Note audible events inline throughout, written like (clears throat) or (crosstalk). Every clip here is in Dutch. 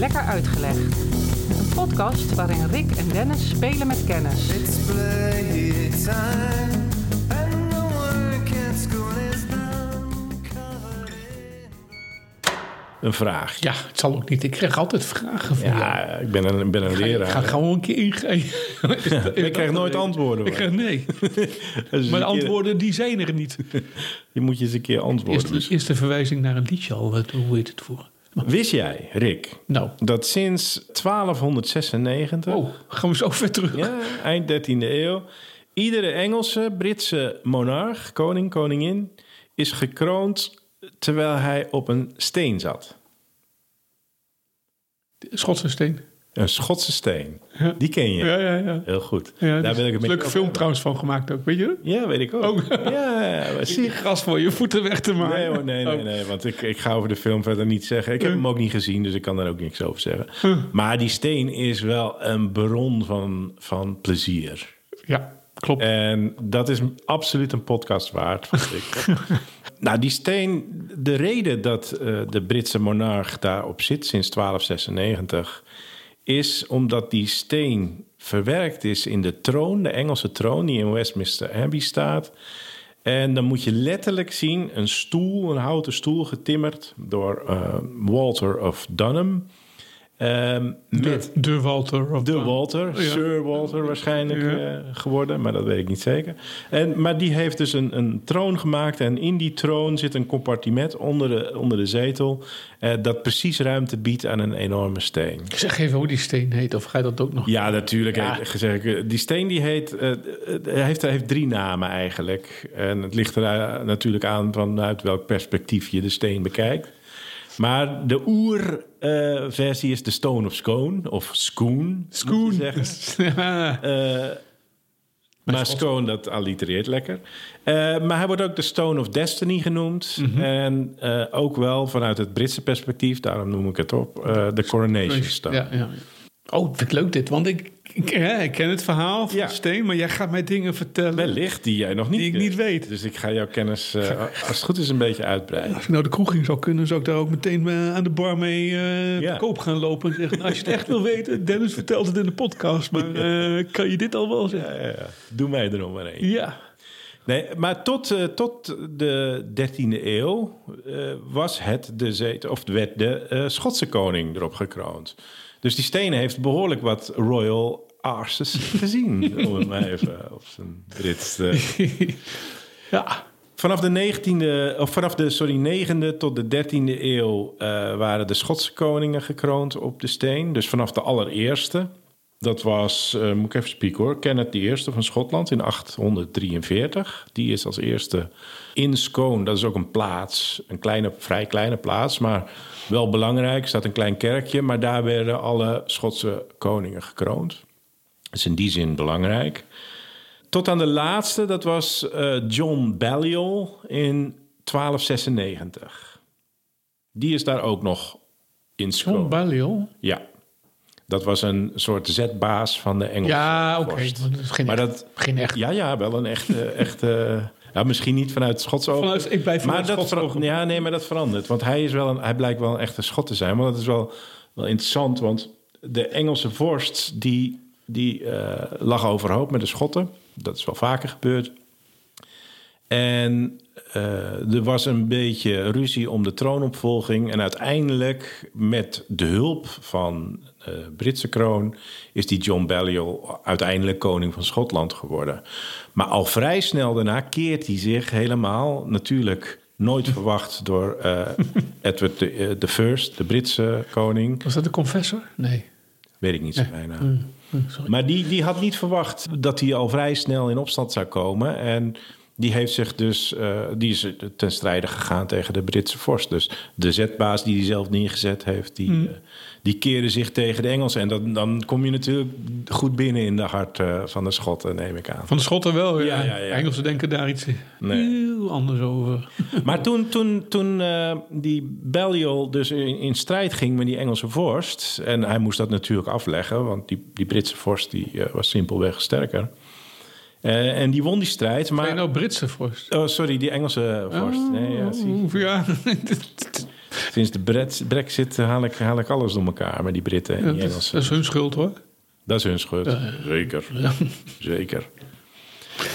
Lekker Uitgelegd. Een podcast waarin Rick en Dennis spelen met kennis. It's playtime, and the work at school is now covered in. Een vraag. Ja, het zal ook niet. Ik krijg altijd vragen van jou. Ja, ik ben een, ik ben een Ik ga leraar. gewoon een keer ingeven. (laughs) Ik krijg nooit antwoorden. Ik krijg nee. (laughs) Dus de keer- antwoorden die zijn er niet. (laughs) Je moet je eens een keer antwoorden. Eerst, eerst de verwijzing naar een liedje al. wat- Hoe heet het voor? Wist jij, Rick, Nou, dat sinds 1296, oh, gaan we zo ver terug. ja, eind 13e eeuw, iedere Engelse, Britse monarch, koning, koningin, is gekroond terwijl hij op een steen zat. Schotse steen. Een Schotse steen. Die ken je. Ja, ja, ja. Heel goed. ja Daar wil ik een leuke film over trouwens van gemaakt ook, weet je? Ja, weet ik ook. (laughs) Ja, zie gras voor je voeten weg te maken. Nee hoor, nee, nee, Oh. nee. Want ik, ik ga over de film verder niet zeggen. Ik heb hem ook niet gezien, dus ik kan daar ook niks over zeggen. Maar die steen is wel een bron van, van plezier. Ja, klopt. En dat is absoluut een podcast waard, ik. (laughs) nou, die steen, de reden dat eh, de Britse monarch daarop zit sinds 1296... is omdat die steen verwerkt is in de troon, de Engelse troon... die in Westminster Abbey staat... En dan moet je letterlijk zien een stoel, een houten stoel getimmerd door eh, Walter of Dunham. Ehm, met de, de Walter. Of de Walter, Ja. Sir Walter waarschijnlijk Ja. eh, geworden, maar dat weet ik niet zeker. En, maar die heeft dus een, een troon gemaakt en in die troon zit een compartiment onder de, onder de zetel... eh, dat precies ruimte biedt aan een enorme steen. Zeg even hoe die steen heet, of ga je dat ook nog? Ja, natuurlijk. Ja. Heet, eh, die steen die heet, eh, heeft, heeft drie namen eigenlijk. En het ligt er natuurlijk aan vanuit welk perspectief je de steen bekijkt. Maar de oerversie is de Stone of Scone, of Schoon. Schoen. Zeggen. Ja. (laughs) Eh, maar Scone, dat allitereert lekker. Eh, maar hij wordt ook de Stone of Destiny genoemd. Mhm. En eh, ook wel vanuit het Britse perspectief, daarom noem ik het op, de Coronation Stone. Ja, ja. Oh, vind ik leuk dit, want ik, ik, hè, ik ken het verhaal van Ja. steen, maar jij gaat mij dingen vertellen. Wellicht die jij nog niet Die ik niet weet. Dus ik ga jouw kennis, eh, als het goed is, een beetje uitbreiden. Als ik nou de kroeg in zou kunnen, zou ik daar ook meteen eh, aan de bar mee eh, Ja. te koop gaan lopen. En zeggen, nou, als je het echt wil weten, Dennis vertelt het in de podcast, maar eh, kan je dit al wel zeggen? Ja, ja, ja. Doe mij er nog maar één. Ja. Nee, maar tot, eh, tot de 13e eeuw eh, was het de zetel, of werd de eh, Schotse koning erop gekroond. Dus die steen heeft behoorlijk wat royal arses (laughs) gezien, om het maar even op zijn Brits te... (laughs) ja. Vanaf de 19e, of vanaf de sorry, 9e tot de 13e eeuw eh, waren de Schotse koningen gekroond op de steen. Dus vanaf de allereerste. Dat was, eh, moet ik even spieken hoor, Kenneth I van Schotland in 843. Die is als eerste in Scone, dat is ook een plaats, een kleine, vrij kleine plaats, maar wel belangrijk. Er staat een klein kerkje, maar daar werden alle Schotse koningen gekroond. Dat is in die zin belangrijk. Tot aan de laatste, dat was eh, John Balliol in 1296. Die is daar ook nog in John Scone. Balliol. Ja. Dat was een soort zetbaas van de Engelse Ja, oké. maar dat Maar echt, dat- geen echt. Ja, ja, wel een echte... (laughs) echte ja, misschien niet vanuit Schots ogen. Vanuit- ik blijf maar vanuit dat. Ja, nee, maar dat verandert. Want hij, is wel een, hij blijkt wel een echte Schot te zijn. Want dat is wel, wel interessant. Want de Engelse vorst... die, die eh, lag overhoop met de Schotten. Dat is wel vaker gebeurd. En eh, er was een beetje ruzie om de troonopvolging. En uiteindelijk, met de hulp van Britse kroon, is die John Balliol uiteindelijk koning van Schotland geworden. Maar al vrij snel daarna keert hij zich helemaal, natuurlijk nooit (laughs) verwacht door eh, Edward de, eh, de First, de Britse koning. Was dat de confessor? Nee. Weet ik niet zo bijna. Hm, Sorry. Maar die, die had niet verwacht dat hij al vrij snel in opstand zou komen. En die heeft zich dus, eh, die is ten strijde gegaan tegen de Britse vorst. Dus de zetbaas die hij zelf neergezet heeft, die, Hm. eh, die keerde zich tegen de Engelsen. En dan, dan kom je natuurlijk goed binnen in de hart eh, van de Schotten, neem ik aan. Van de Schotten wel, ja. Ja, ja. Engelsen denken daar iets Nee. heel anders over. (laughs) Maar toen, toen, toen die Balliol dus in, in strijd ging met die Engelse vorst... en hij moest dat natuurlijk afleggen... want die, die Britse vorst die, was simpelweg sterker... Eh, en die won die strijd, Maar nou Britse vorst. Oh, sorry, die Engelse vorst. Nee, ja, zie. Ja. (laughs) Sinds de Bret- brexit haal ik, haal ik alles door elkaar met die Britten en Ja, die dat, is, Engelsen. dat is hun schuld hoor. Dat is hun schuld. Zeker. Zeker.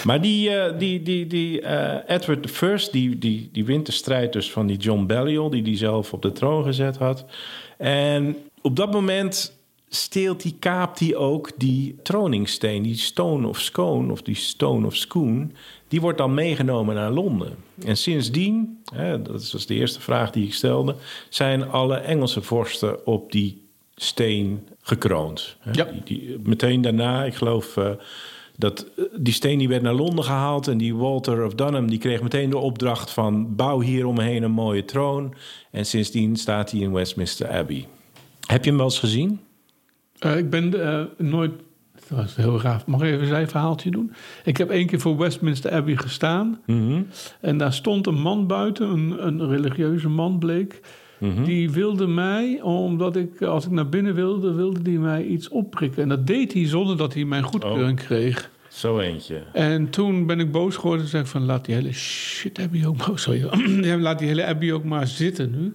Maar die, eh, die, die, die eh, Edward I, die, die, die wint de strijd dus van die John Balliol... die die zelf op de troon gezet had. En op dat moment steelt hij, kaapt hij ook die troningsteen... die Stone of Scone of die Stone of Scone... die wordt dan meegenomen naar Londen. En sindsdien, hè, dat was de eerste vraag die ik stelde... zijn alle Engelse vorsten op die steen gekroond. hè. Ja. Die, die, meteen daarna, ik geloof... eh, dat eh, die steen die werd naar Londen gehaald en die Walter of Dunham die kreeg meteen de opdracht van bouw hier omheen een mooie troon. En sindsdien staat hij in Westminster Abbey. Heb je hem wel eens gezien? Eh, ik ben eh, nooit... Dat was heel gaaf. Mag ik even zijn verhaaltje doen? Ik heb één keer voor Westminster Abbey gestaan. En daar stond een man buiten, een, een religieuze man bleek. Die wilde mij, omdat ik, als ik naar binnen wilde, wilde die mij iets opprikken. En dat deed hij zonder dat hij mijn goedkeuring kreeg. Zo eentje. En toen ben ik boos geworden en zei ik van... laat die hele shit ook maar... Sorry, (clears throat) laat die hele Abbey ook maar zitten nu.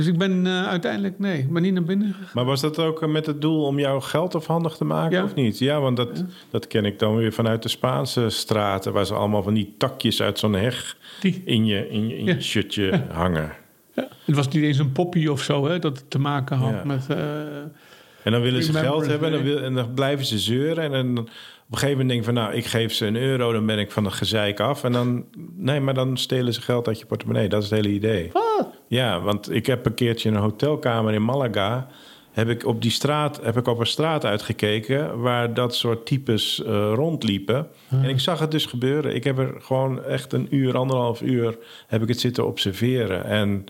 Dus ik ben eh, uiteindelijk... Nee, ik ben niet naar binnen gegaan. Maar was dat ook eh, met het doel om jouw geld afhandig te maken Ja. of niet? Ja, want dat, dat ken ik dan weer vanuit de Spaanse straten... waar ze allemaal van die takjes uit zo'n heg Die. in je, in je, in je shirtje hangen. Ja, het was niet eens een poppy of zo, hè, dat het te maken had met... eh, En dan willen ze geld hebben en dan, wil- en dan blijven ze zeuren. En dan op een gegeven moment denk ik van... nou, ik geef ze een euro, dan ben ik van het gezeik af. En dan... Nee, maar dan stelen ze geld uit je portemonnee. Dat is het hele idee. Ja, want ik heb een keertje in een hotelkamer in Malaga... heb ik op die straat heb ik op een straat uitgekeken... waar dat soort types eh, rondliepen. En ik zag het dus gebeuren. Ik heb er gewoon echt een uur, anderhalf uur... heb ik het zitten observeren. En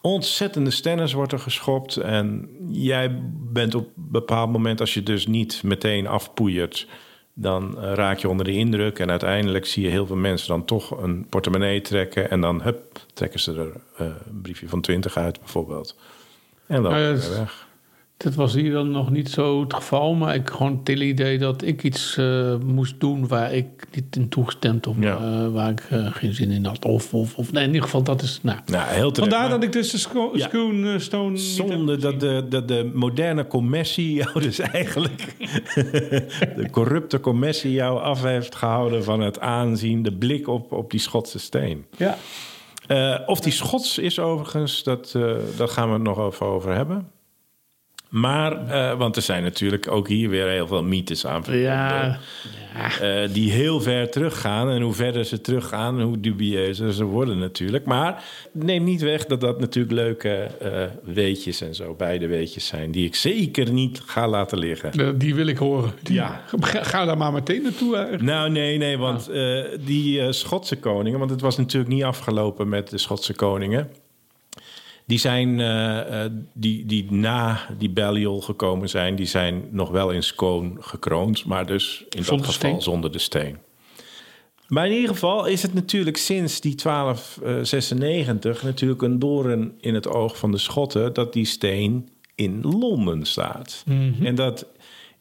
ontzettende stennis wordt er geschopt. En jij bent op een bepaald moment, als je dus niet meteen afpoeiert, dan eh, raak je onder de indruk. En uiteindelijk zie je heel veel mensen dan toch een portemonnee trekken. En dan hup, trekken ze er eh, een briefje van 20 uit, bijvoorbeeld. En dan Nou ja, weer weg. Dat was hier dan nog niet zo het geval, maar ik gewoon het idee dat ik iets eh, moest doen waar ik niet in toegestemd of Ja. eh, waar ik eh, geen zin in had. Of, of, of nee, in ieder geval, dat is. Nou. Nou, heel terecht. Vandaar Maar dat ik dus de sco- Ja. Stone. Zonde heb dat de, dat de moderne commissie jou (laughs) dus eigenlijk... (laughs) de corrupte commissie jou af heeft gehouden van het aanzien... de blik op, op die Schotse steen. Ja. Eh, of die Schots is overigens, dat, eh daar gaan we het nog even over hebben. Maar, eh, want er zijn natuurlijk ook hier weer heel veel mythes aan verbonden. Ja. eh, die heel ver teruggaan. En hoe verder ze teruggaan, hoe dubieuzer ze worden natuurlijk. Maar neem niet weg dat dat natuurlijk leuke eh, weetjes en zo, beide weetjes zijn... die ik zeker niet ga laten liggen. Die wil ik horen. Die- Ja. Ga, ga daar maar meteen naartoe. eigenlijk. Nou, nee, nee, want eh, die eh, Schotse koningen... want het was natuurlijk niet afgelopen met de Schotse koningen... die zijn, eh, eh, die, die na die Balliol gekomen zijn... die zijn nog wel in Scone gekroond... maar dus in Zonder dat geval zonder de steen. Maar in ieder geval is het natuurlijk sinds die 1296... natuurlijk een doorn in het oog van de Schotten... dat die steen in Londen staat. En dat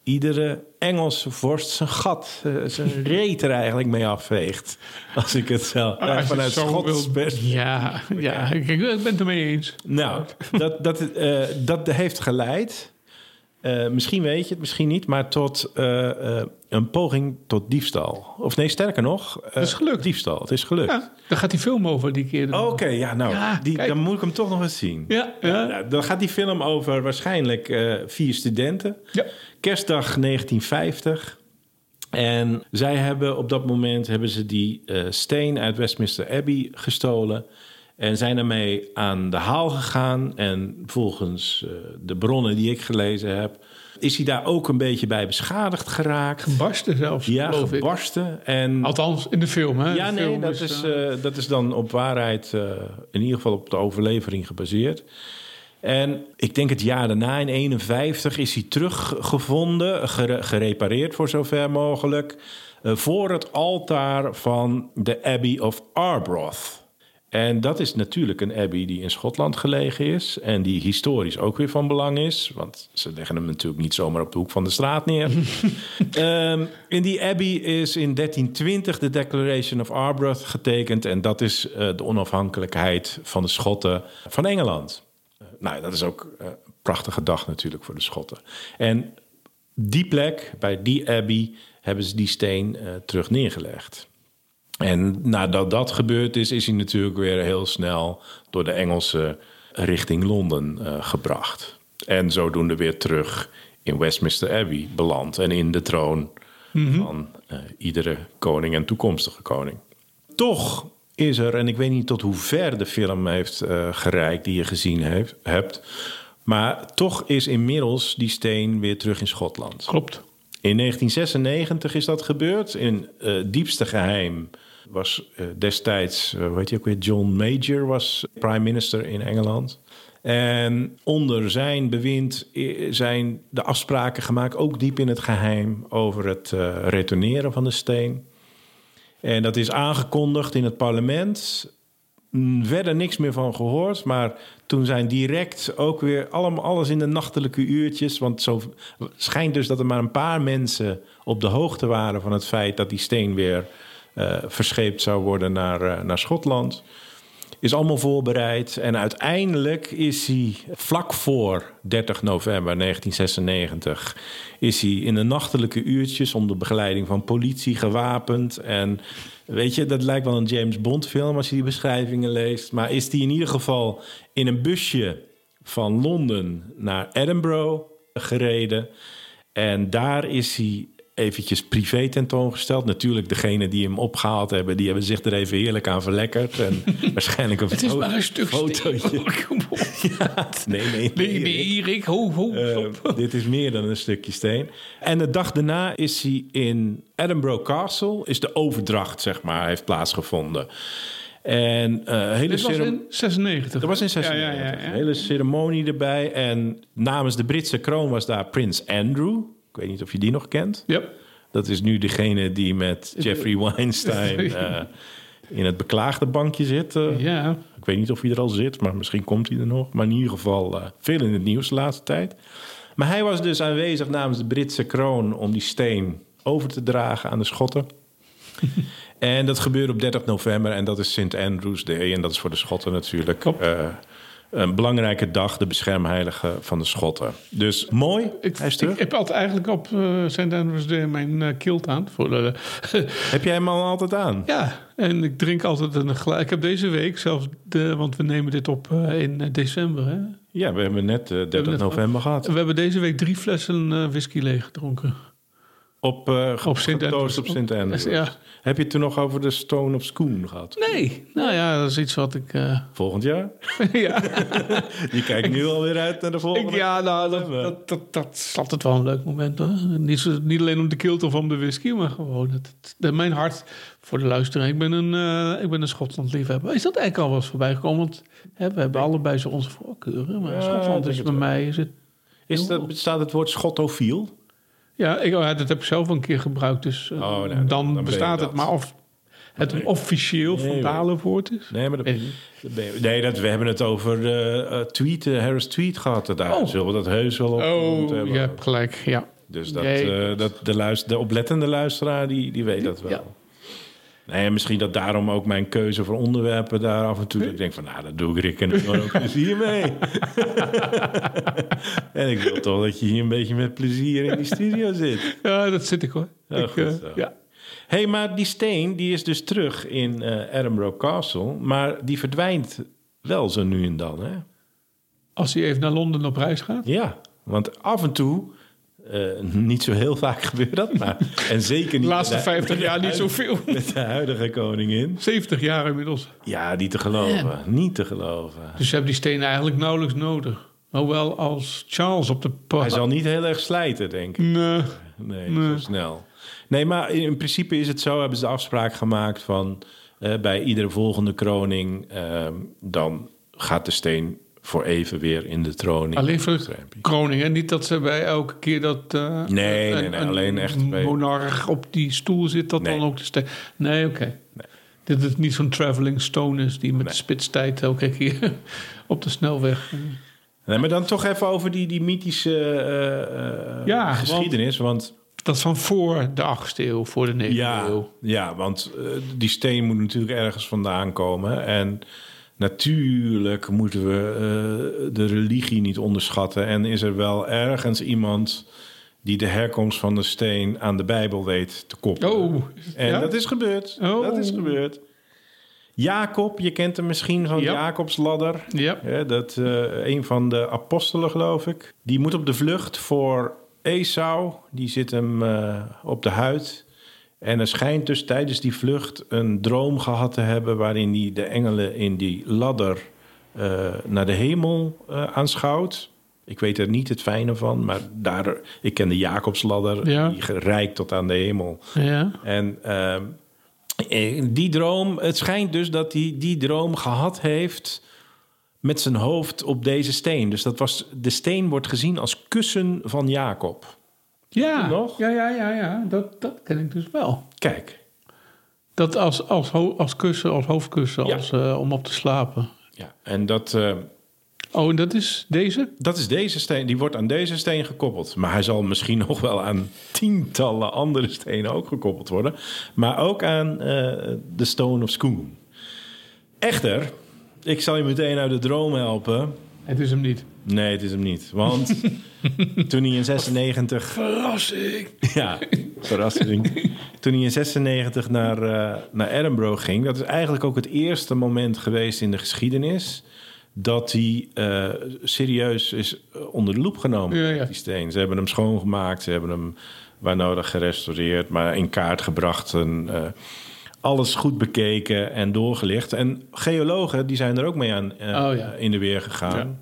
iedere Engelse vorst zijn gat, eh, zijn reet er eigenlijk mee afveegt. Als ik het zo eh, vanuit Schots Ja, ja, ik, ik ben het ermee eens. Nou, dat, dat, eh, dat heeft geleid. Eh, misschien weet je het, misschien niet, maar tot eh, eh, een poging tot diefstal. Of nee, sterker nog, is gelukt. Diefstal, het is gelukt. Ja, daar gaat die film over die keer. Oké, ja, nou, Ja, die, dan moet ik hem toch nog eens zien. Ja, ja. Nou, dan gaat die film over waarschijnlijk vier studenten. Ja. Kerstdag 1950. En zij hebben op dat moment hebben ze die steen uit Westminster Abbey gestolen. En zijn ermee aan de haal gegaan. En volgens eh, de bronnen die ik gelezen heb, is hij daar ook een beetje bij beschadigd geraakt. Barsten zelfs, Ja, geloof ik. gebarsten. En Althans, in de film, hè? ja, De nee, film dat is, eh, eh, dat is dan op waarheid, in ieder geval op de overlevering gebaseerd. En ik denk het jaar daarna, in 51, is hij teruggevonden, gere- gerepareerd voor zover mogelijk, voor het altaar van de Abbey of Arbroath. En dat is natuurlijk een abbey die in Schotland gelegen is. En die historisch ook weer van belang is. Want ze leggen hem natuurlijk niet zomaar op de hoek van de straat neer. (laughs) Ehm, in die abbey is in 1320 de Declaration of Arbroath getekend. En dat is eh, de onafhankelijkheid van de Schotten van Engeland. Eh, nou, dat is ook eh, een prachtige dag natuurlijk voor de Schotten. En die plek, bij die abbey, hebben ze die steen terug neergelegd. En nadat dat gebeurd is, is hij natuurlijk weer heel snel door de Engelsen richting Londen eh, gebracht. En zodoende weer terug in Westminster Abbey beland en in de troon van eh, iedere koning en toekomstige koning. Toch is er, en ik weet niet tot hoe ver de film heeft eh, gereikt die je gezien heeft, hebt, maar toch is inmiddels die steen weer terug in Schotland. Klopt. In 1996 is dat gebeurd. In diepste geheim was eh, destijds, eh, weet je ook weer, John Major was prime minister in Engeland. En onder zijn bewind eh, zijn de afspraken gemaakt, ook diep in het geheim, over het eh, retourneren van de steen. En dat is aangekondigd in het parlement. Mm, Verder niks meer van gehoord. Maar toen zijn direct ook weer allemaal alles in de nachtelijke uurtjes. Want zo schijnt dus dat er maar een paar mensen op de hoogte waren van het feit dat die steen weer eh, verscheept zou worden naar, eh, naar Schotland. Is allemaal voorbereid. En uiteindelijk is hij vlak voor 30 november 1996... is hij in de nachtelijke uurtjes onder begeleiding van politie gewapend. En weet je, dat lijkt wel een James Bond film als je die beschrijvingen leest. Maar is hij in ieder geval in een busje van Londen naar Edinburgh gereden... En daar is hij eventjes privé tentoongesteld. Natuurlijk, degene die hem opgehaald hebben... die hebben zich er even heerlijk aan verlekkerd. En (laughs) waarschijnlijk een Het is maar een stuk fotootje. (laughs) Nee, nee, Nee, nee, Rick, ho, ho, Eh, (laughs) dit is meer dan een stukje steen. En de dag daarna is hij in Edinburgh Castle... is de overdracht, zeg maar, heeft plaatsgevonden. En eh hele Dit was in 96. dat was in Ja, 96. ja, ja, ja. Hele ceremonie erbij. En namens de Britse kroon was daar Prins Andrew. Ik weet niet of je die nog kent. Ja. Dat is nu degene die met Jeffrey (laughs) Weinstein eh, in het beklaagde bankje zit. eh. ja. Ik weet niet of hij er al zit, maar misschien komt hij er nog. Maar in ieder geval eh, veel in het nieuws de laatste tijd. Maar hij was dus aanwezig namens de Britse kroon om die steen over te dragen aan de Schotten. (laughs) en dat gebeurde op 30 november en dat is St. Andrew's Day. En dat is voor de Schotten natuurlijk Klopt. Eh, een belangrijke dag, de beschermheilige van de Schotten. Dus mooi, Ik, hij is terug. ik heb altijd eigenlijk op uh, St. Andrew's Day mijn eh, kilt aan. Voor de, (laughs) Heb jij hem al altijd aan? ja, en ik drink altijd een glas. Ik heb deze week zelfs, de, want we nemen dit op eh, in eh, december. Hè? Ja, we hebben net eh, 30 net november gehad. We hebben deze week drie flessen eh, whisky leeg gedronken. Op, eh Op getoost Andrews. op St. Andrews. Ja. Heb je het toen nog over de Stone of Schoon gehad? Nee, nou ja, dat is iets wat ik. eh, (laughs) Volgend jaar? (laughs) ja, (laughs) Je kijkt nu alweer uit naar de volgende. ik, ja, nou, dat, dat, dat, dat is altijd wel een leuk moment hoor. Niet, zo, niet alleen om de kilt of om de whisky, maar gewoon het, mijn hart voor de luisteraar. Ik ben een, eh, ik ben een Schotland-liefhebber. Is dat eigenlijk al wel eens voorbij gekomen? Want hè, we hebben allebei zo onze voorkeuren. Maar Ja, Schotland is bij wel. mij. Is het, Is dat, bestaat het woord schottofiel? Ja, ik, ja, dat heb ik zelf een keer gebruikt. Dus eh, Oh, nou, dan- bestaat het. Maar of het een officieel Nee, woord is. Nee, maar dat, je- nee dat, we hebben het over eh eh, tweet, eh, Harris Tweet gehad. Daar Oh. zullen we dat heus wel op Oh, hebben. je hebt gelijk. Ja. Dus dat, eh, dat de, luister, de oplettende luisteraar, die, die weet dat wel. Ja. Nee, en misschien dat daarom ook mijn keuze voor onderwerpen daar af en toe... dat ik denk van, nou, dat doe ik Rick en ik ook plezier mee. (laughs) en ik wil toch dat je hier een beetje met plezier in die studio zit. ja, dat zit ik hoor. Ik, goed eh, ja. Hé, hey, maar die steen die is dus terug in eh, Edinburgh Castle... maar die verdwijnt wel zo nu en dan, hè? Als hij even naar Londen op reis gaat. Ja, want af en toe... eh, niet zo heel vaak (laughs) gebeurt dat, maar... En zeker De niet laatste de- 50 met de jaar niet zoveel. (laughs) Met de huidige koningin. 70 jaar inmiddels. Ja, niet te geloven. Niet te geloven. Dus ze hebben die stenen eigenlijk nauwelijks nodig. Hoewel als Charles op de... Hij zal niet heel erg slijten, denk ik. Nee. Nee, Nee. zo snel. Nee, maar in principe is het zo, hebben ze de afspraak gemaakt van... eh, bij iedere volgende kroning, ehm, dan gaat de steen voor even weer in de troon. Alleen voor. En niet dat ze bij elke keer dat... eh, Nee, een- nee, nee, een alleen echt bij- monarch op die stoel zit, dat Nee. dan ook de steen... Nee, oké. dat het niet zo'n traveling stone is die met Nee. spitstijd elke keer (laughs) op de snelweg. Nee, maar dan toch even over die, die mythische eh, eh, Ja, geschiedenis. Want, Dat is van voor de 8e eeuw, voor de 9e ja, eeuw. ja, want eh, die steen moet natuurlijk ergens vandaan komen. En natuurlijk moeten we eh, de religie niet onderschatten. En is er wel ergens iemand die de herkomst van de steen aan de Bijbel weet te koppelen. Oh, En ja? dat is gebeurd. Oh. Dat is gebeurd. Jacob, je kent hem misschien van Ja. Jacobs ladder. Ja. Ja, dat eh, een van de apostelen, geloof ik. Die moet op de vlucht voor Esau. Die zit hem eh, op de huid. En er schijnt dus tijdens die vlucht een droom gehad te hebben... waarin hij de engelen in die ladder eh, naar de hemel eh, aanschouwt. Ik weet er niet het fijne van, maar daar, ik ken de Jacobsladder. Ja. Die reikt tot aan de hemel. Ja. En eh, die droom, het schijnt dus dat hij die droom gehad heeft met zijn hoofd op deze steen. Dus dat was, de steen wordt gezien als kussen van Jacob. Ja, Nog? ja, ja, ja, ja. Dat, dat ken ik dus wel. Kijk, Dat als, als, als kussen, als hoofdkussen, Ja. als, eh, om op te slapen. ja. en dat, eh, Oh, en dat is deze? dat is deze steen, die wordt aan deze steen gekoppeld. Maar hij zal misschien (laughs) nog wel aan tientallen andere stenen ook gekoppeld worden. Maar ook aan eh, de Stone of Schoon. Echter, ik zal je meteen uit de droom helpen. Het is hem niet. Nee, het is hem niet. Want (laughs) toen hij in 96... Verrassing. (laughs) Ja, verrassing. Toen hij in 96 naar, eh, naar Edinburgh ging... dat is eigenlijk ook het eerste moment geweest in de geschiedenis... dat hij eh, serieus is eh, onder de loep genomen, Ja, ja. die steen. Ze hebben hem schoongemaakt, ze hebben hem waar nodig gerestaureerd... maar in kaart gebracht en... alles goed bekeken en doorgelicht. En geologen die zijn er ook mee aan eh, Oh, ja. in de weer gegaan. Ja.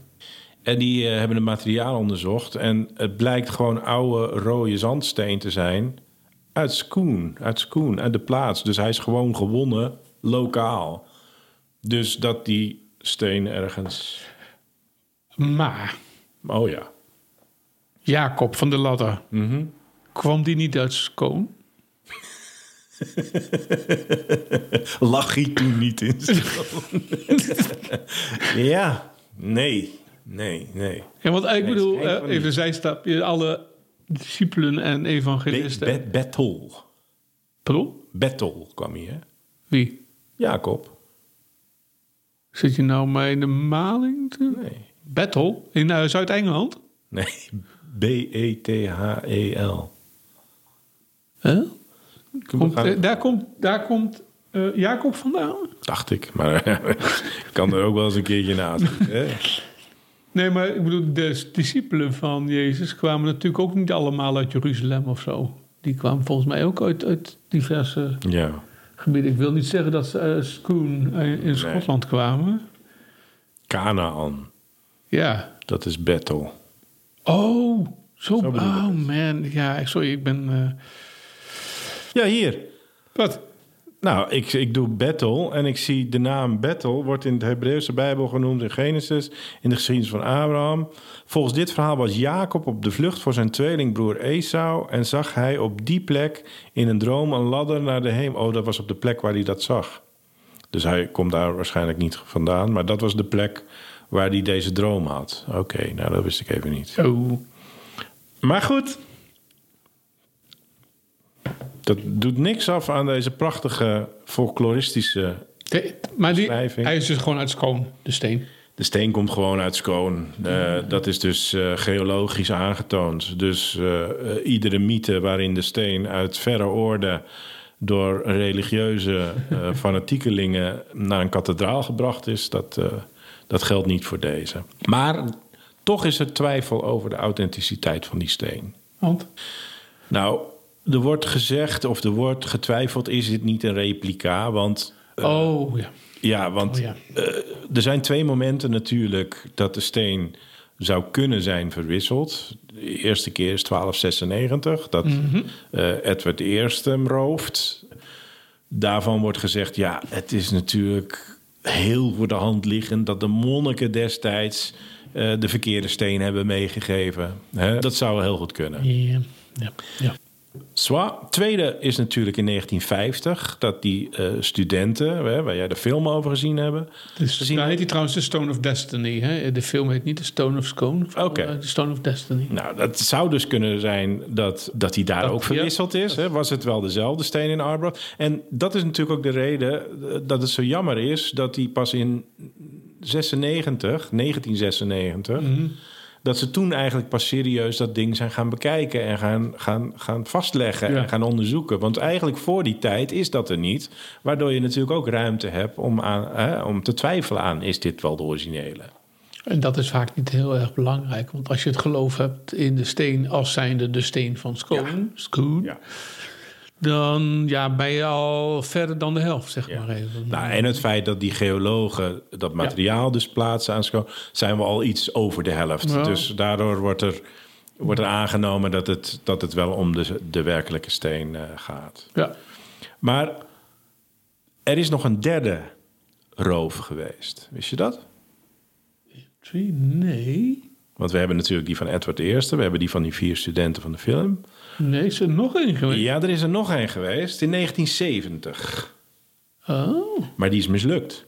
En die eh, hebben het materiaal onderzocht. En het blijkt gewoon oude rode zandsteen te zijn. Uit Schoen, uit Schoen, uit de plaats. Dus hij is gewoon gewonnen lokaal. Dus dat die steen ergens... Maar Oh ja. Jacob van de Ladder, Mhm. kwam die niet uit Skoon? (laughs) Lag hij toen niet in ja, nee, nee, nee. Ja, want ik bedoel, eh, even niet. een zijstapje. Alle discipelen en Be evangelisten. Be- Bethel. Pardon? Bethel kwam hè? Wie? Jacob. Zit je nou maar in de maling? Nee. Battle? In eh, Zuid-Engeland? Nee, E B-E-T-H-E-L. Huh? Komt, eh, daar komt, daar komt eh, Jacob vandaan? Dacht ik, maar (laughs) ik kan er ook wel eens een keertje naast. Hè? Nee, maar ik bedoel, de discipelen van Jezus kwamen natuurlijk ook niet allemaal uit Jeruzalem of zo. Die kwamen volgens mij ook uit, uit diverse Ja. gebieden. Ik wil niet zeggen dat ze uh, in Schotland kwamen. Canaan, Ja. dat is Bethel. Oh, zo. Zo oh man, ja, sorry, ik ben. Ja, hier. wat? Nou, ik, ik doe Bethel en ik zie de naam Bethel wordt in de Hebreeuwse Bijbel genoemd in Genesis, in de geschiedenis van Abraham. Volgens dit verhaal was Jacob op de vlucht voor zijn tweelingbroer Esau en zag hij op die plek in een droom een ladder naar de hemel. Oh, dat was op de plek waar hij dat zag. Dus hij komt daar waarschijnlijk niet vandaan, maar dat was de plek waar hij deze droom had. Oké, nou dat wist ik even niet. Oh. Maar goed. Dat doet niks af aan deze prachtige folkloristische... De- maar die, Beschrijving. hij is dus gewoon uit Schoon, de steen. De steen komt gewoon uit Skoon. Dat is dus eh, geologisch aangetoond. Dus eh, eh, iedere mythe waarin de steen uit verre orde... door religieuze (laughs) fanatiekelingen naar een kathedraal gebracht is... Dat, dat geldt niet voor deze. Maar toch is er twijfel over de authenticiteit van die steen. Want? Nou, er wordt gezegd of er wordt getwijfeld: is dit niet een replica? Want oh ja. ja, want Oh, ja. eh, er zijn twee momenten natuurlijk dat de steen zou kunnen zijn verwisseld. De eerste keer is 1296, dat eh, Edward I hem rooft. Daarvan wordt gezegd: ja, het is natuurlijk heel voor de hand liggend dat de monniken destijds eh, de verkeerde steen hebben meegegeven. Hè? Dat zou heel goed kunnen. Ja. ja. ja. Zwa. Tweede is natuurlijk in 1950 dat die eh, studenten, hè, waar jij de film over gezien hebben, Dus, gezien nou heet die trouwens The Stone of Destiny. Hè? De film heet niet The Stone of Scone. Oké. Uh, The Stone of Destiny. Nou, dat zou dus kunnen zijn dat, dat hij daar Dat- ook ja. verwisseld is. Hè? Was het wel dezelfde steen in Arbroath? En dat is natuurlijk ook de reden eh, dat het zo jammer is dat hij pas in 96, 1996, Mhm. Dat ze toen eigenlijk pas serieus dat ding zijn gaan bekijken en gaan, gaan, gaan vastleggen Ja. en gaan onderzoeken. Want eigenlijk voor die tijd is dat er niet, waardoor je natuurlijk ook ruimte hebt om, aan, hè, om te twijfelen aan: is dit wel de originele? En dat is vaak niet heel erg belangrijk. Want als je het geloof hebt in de steen als zijnde de steen van Scone, Scone Ja. Dan ja, ben je al verder dan de helft, zeg Ja. maar even. Nou, en het feit dat die geologen dat materiaal dus plaatsen aan zijn we al iets over de helft. Ja. Dus daardoor wordt er, wordt er aangenomen dat het, dat het wel om de, de werkelijke steen eh, gaat. Ja. Maar er is nog een derde roof geweest. Wist je dat? Nee. Want we hebben natuurlijk die van Edward I. We hebben die van die vier studenten van de film. Nee, is er nog één geweest? Ja, er is er nog een geweest in 1970. Oh. Maar die is mislukt.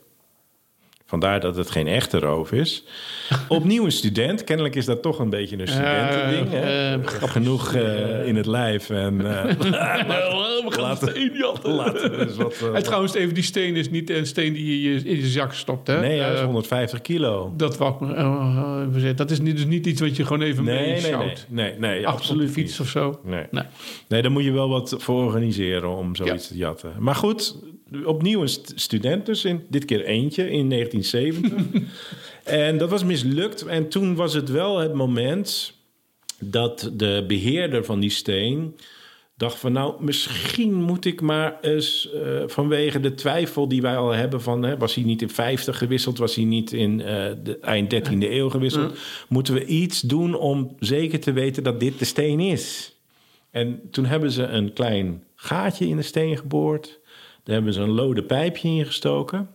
Vandaar dat het geen echte roof is. Opnieuw een student. Kennelijk is dat toch een beetje een studentending. hè? eh, Genoeg eh, in het lijf. En, eh, (laughs) (laughs) we gaan Laten- steen jatten. (laughs) laten we eens wat... eh, En trouwens, even die steen is niet een steen die je in je zak stopt, hè? nee, hij is Eh, 150 kilo. dat eh, zeggen. Dat is niet, dus niet iets wat je gewoon even Nee, nee, nee. Nee, nee, op absoluut fiets niet. of zo. Nee. Nee. nee, daar moet je wel wat voor organiseren om zoiets te jatten. Maar goed, opnieuw een st- student dus. In, dit keer eentje in (laughs) 1970. en dat was mislukt. En toen was het wel het moment dat de beheerder van die steen dacht van nou, misschien moet ik maar eens eh, vanwege de twijfel die wij al hebben van hè, was hij niet in 50 gewisseld, was hij niet in eh, de eind 13e eeuw gewisseld, moeten we iets doen om zeker te weten dat dit de steen is. En toen hebben ze een klein gaatje in de steen geboord. Daar hebben ze een lode pijpje ingestoken.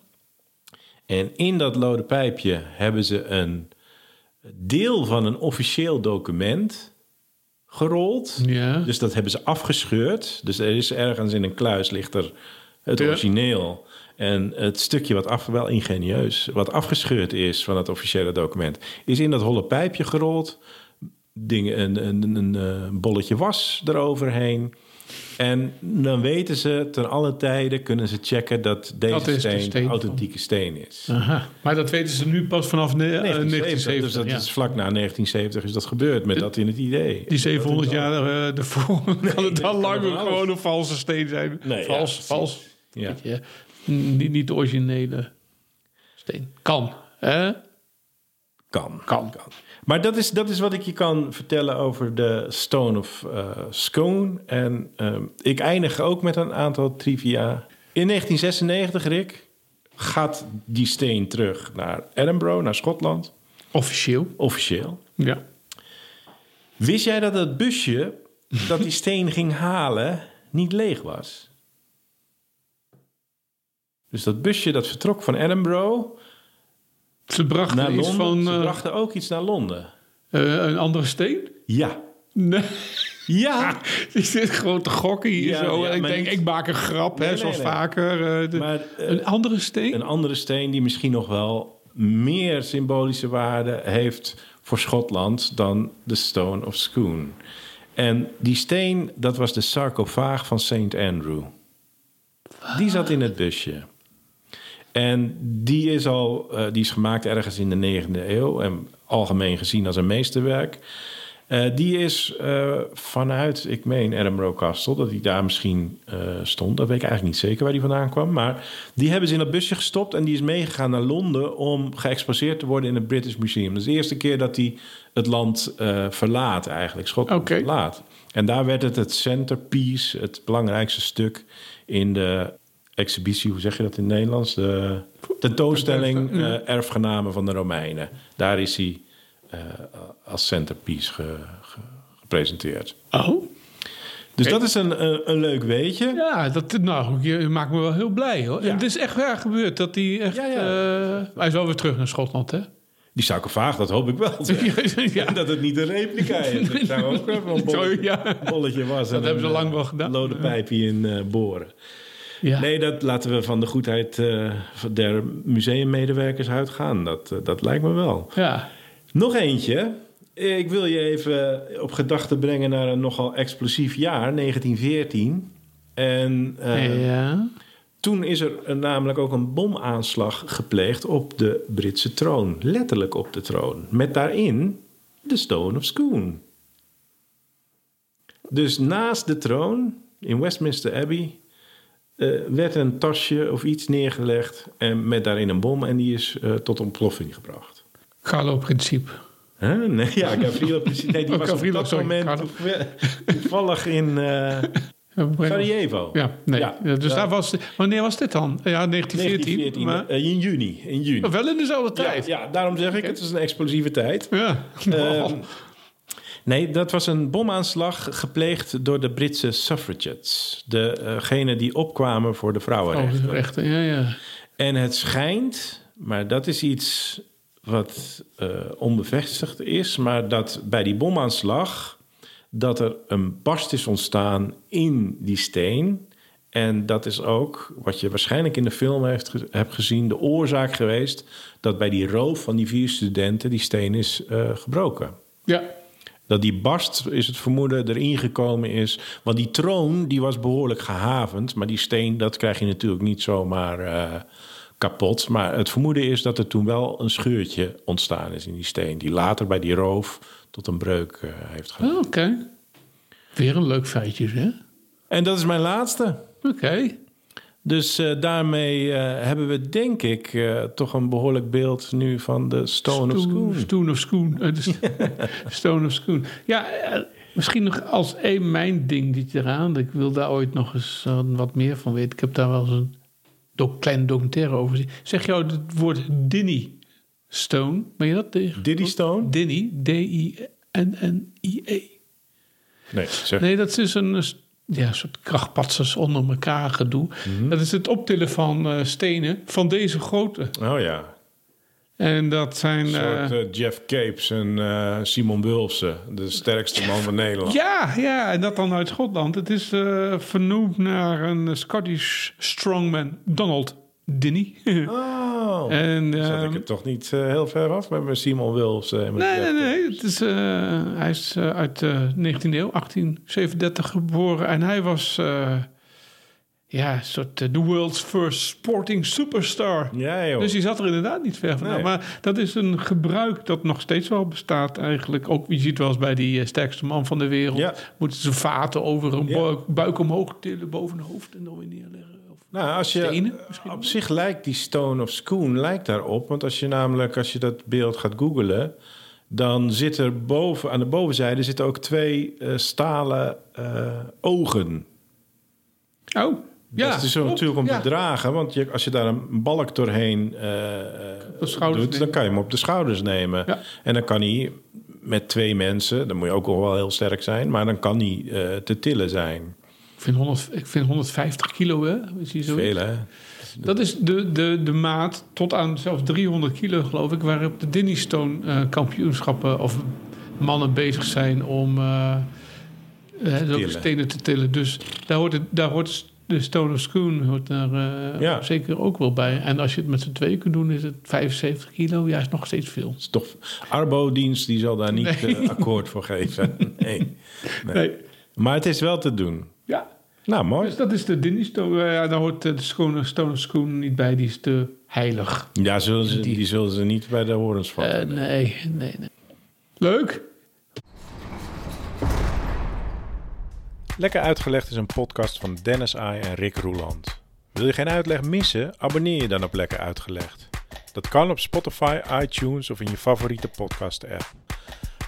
En in dat lode pijpje hebben ze een deel van een officieel document gerold. Ja. Dus dat hebben ze afgescheurd. Dus er is ergens in een kluis ligt er het origineel. En het stukje wat af, wel ingenieus, wat afgescheurd is van het officiële document, is in dat holle pijpje gerold. Een, een, een, een eh, bolletje was eroverheen. En dan weten ze ten alle tijden kunnen ze checken dat deze Dat de steen, authentieke steen is. Aha. Maar dat weten ze nu pas vanaf ne- eh, 1970, 1970. dus dat ja. is vlak na 1970 is dat gebeurd met dat in het idee. Die 700 jaar eh, ervoor kan het dan kan lang van alles. gewoon een valse steen zijn. Nee, vals, ja, vals. Ja. Je, niet, niet de originele steen. Kan. Hè? Kan. Kan. Maar dat is, dat is wat ik je kan vertellen over de Stone of eh, Scone. En ehm, ik eindig ook met een aantal trivia. In 1996, Rick, gaat die steen terug naar Edinburgh, naar Schotland. Officieel. Officieel. Ja. Wist jij dat het busje dat die steen ging halen niet leeg was? Dus dat busje dat vertrok van Edinburgh Ze brachten naar iets Londen. van Ze eh, brachten ook iets naar Londen. eh, een andere steen. Ja. Nee. Ja. (laughs) Ik zit gewoon te gokken hier Ja, zo. ja, ik denk, niet- ik maak een grap, Nee, hè, nee, zoals nee. vaker. eh, de- Maar eh, een andere steen? een andere steen die misschien nog wel meer symbolische waarde heeft voor Schotland dan de Stone of Scone. En die steen, dat was de sarcofaag van St. Andrew. Die zat in het busje. En die is al, eh, die is gemaakt ergens in de 9e eeuw en algemeen gezien als een meesterwerk. Eh, die is eh, vanuit, ik meen, Edinburgh Castle, dat die daar misschien stond. Dat weet ik eigenlijk niet zeker waar die vandaan kwam. Maar die hebben ze in dat busje gestopt en die is meegegaan naar Londen om geëxposeerd te worden in het British Museum. Dat is de eerste keer dat hij het land verlaat, eigenlijk, Schotland verlaat. En daar werd het het centerpiece, het belangrijkste stuk in de exhibitie, hoe zeg je dat in het Nederlands? De tentoonstelling eh, erfgenamen van de Romeinen. Daar is hij eh, als centerpiece ge- ge- gepresenteerd. Oh. Dus dat is een, een, een leuk weetje. Ja, dat nou, je maakt me wel heel blij hoor. Ja. En het is echt waar gebeurd dat hij echt. Ja, ja. eh, hij is wel weer terug naar Schotland, hè? Die sarcofaag, dat hoop ik wel. (laughs) ja. Dat het niet een replica is. (laughs) Dat zou ook wel een bolletje, was. Dat en hebben ze lang wel gedaan. Lode pijpje in boren. Ja. Nee, dat laten we van de goedheid eh, der museummedewerkers uitgaan. Dat, eh, dat lijkt me wel. ja. Nog eentje. Ik wil je even op gedachten brengen naar een nogal explosief jaar, 1914. En eh, ja. toen is er namelijk ook een bomaanslag gepleegd op de Britse troon. Letterlijk op de troon. Met daarin de Stone of Scone. Dus naast de troon in Westminster Abbey eh, werd een tasje of iets neergelegd en met daarin een bom en die is eh, tot ontploffing gebracht. Carlo-principe. Huh? Nee, ja, Gavrilo precies. Nee, die Oh, was op dat sorry, moment Carlo. toevallig in eh, Sarajevo. Ja, nee. Ja. Dus daar was... Wanneer was dit dan? Ja, 1914. 1914, Maar, in juni. In juni. wel in dezelfde tijd. ja, daarom zeg ik, het is een explosieve tijd. Ja. Ehm, (laughs) nee, dat was een bomaanslag gepleegd door de Britse suffragettes. Degene die opkwamen voor de vrouwenrechten. Oh, echt, ja, ja. En het schijnt, maar dat is iets wat eh, onbevestigd is, maar dat bij die bomaanslag dat er een barst is ontstaan in die steen. En dat is ook, wat je waarschijnlijk in de film heeft, hebt gezien, de oorzaak geweest dat bij die roof van die vier studenten die steen is eh, gebroken. Ja. Dat die barst, is het vermoeden, erin gekomen is. Want die troon, die was behoorlijk gehavend. Maar die steen, dat krijg je natuurlijk niet zomaar eh, kapot. Maar het vermoeden is dat er toen wel een scheurtje ontstaan is in die steen. Die later bij die roof tot een breuk eh, heeft geleid. Oh, Oké. Weer een leuk feitje, hè? En dat is mijn laatste. Oké. Dus eh, daarmee eh, hebben we denk ik eh, toch een behoorlijk beeld nu van de Stone of School. (laughs) Stone of Schoon. Stone of Schoon. Ja, misschien nog als één mijn ding dit eraan. Ik wil daar ooit nog eens wat meer van weten. Ik heb daar wel eens een doc- kleine documentaire over gezien. Zeg jou het woord Dinny Stone? Ben je dat tegen? Diddy Stone? Dinny, D-I-N-N-I-E. Nee, zeg. Nee, dat is een ja, soort krachtpatsers onder elkaar gedoe. Mhm. Dat is het optillen van eh, stenen van deze grootte. Oh ja. En dat zijn... Een eh, soort eh, Jeff Capes en Simon Wulfsen, de sterkste man van Nederland. Ja, ja, en dat dan uit Schotland. Het is vernoemd naar een Scottish strongman, Donald Dinny. Oh, (laughs) en, zat ehm, ik er toch niet eh, heel ver af met mijn Simon. En met nee, nee, nee. Het is, eh, hij is eh, uit de 19e eeuw, 1837 geboren. En hij was eh, ja, een soort eh, the world's first sporting superstar. Ja, joh. Dus die zat er inderdaad niet ver. Nee. Maar dat is een gebruik dat nog steeds wel bestaat eigenlijk. Ook, je ziet wel eens bij die eh, sterkste man van de wereld... Ja. moeten ze vaten over een Ja. buik, buik omhoog tillen boven hun hoofd... en dan weer neerleggen. Nou, als je, stenen op zich lijkt die Stone of Schoon lijkt daarop. Want als je namelijk, als je dat beeld gaat googlen... dan zit er boven, aan de bovenzijde zitten ook twee eh, stalen eh, ogen. oh, ja. dat is zo klopt, natuurlijk om ja. te dragen. Want je, als je daar een balk doorheen eh, doet, dan kan je hem op de schouders nemen. Ja. En dan kan hij met twee mensen, dan moet je ook wel heel sterk zijn, maar dan kan hij te tillen zijn. Ik vind, 100, ik vind 150 kilo, hè? Is die zo? Veel, hè? Dat is de, de, de maat tot aan zelfs 300 kilo, geloof ik... waarop de Dinny Stone eh, kampioenschappen of mannen bezig zijn om eh stenen te tillen. Dus daar hoort, het, daar hoort de Stone of Schoon hoort daar eh, Ja. zeker ook wel bij. En als je het met z'n tweeën kunt doen, is het 75 kilo. Ja, is nog steeds veel. Toch, Arbo-dienst die zal daar niet Nee. akkoord voor geven. (laughs) Nee. nee. Nee. Maar het is wel te doen. Ja, Nou, mooi. dus dat is de Dinny Stone. Eh, ja, daar hoort de Stone, Stone of Schoon niet bij. Die is te heilig. Ja, zullen ze, Die- die zullen ze niet bij de horens vatten. Eh, nee, nee, nee. Leuk. Lekker Uitgelegd is een podcast van Dennis Ai en Rick Roeland. Wil je geen uitleg missen? Abonneer je dan op Lekker Uitgelegd. Dat kan op Spotify, iTunes of in je favoriete podcast-app.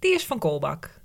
die is van Kolbak.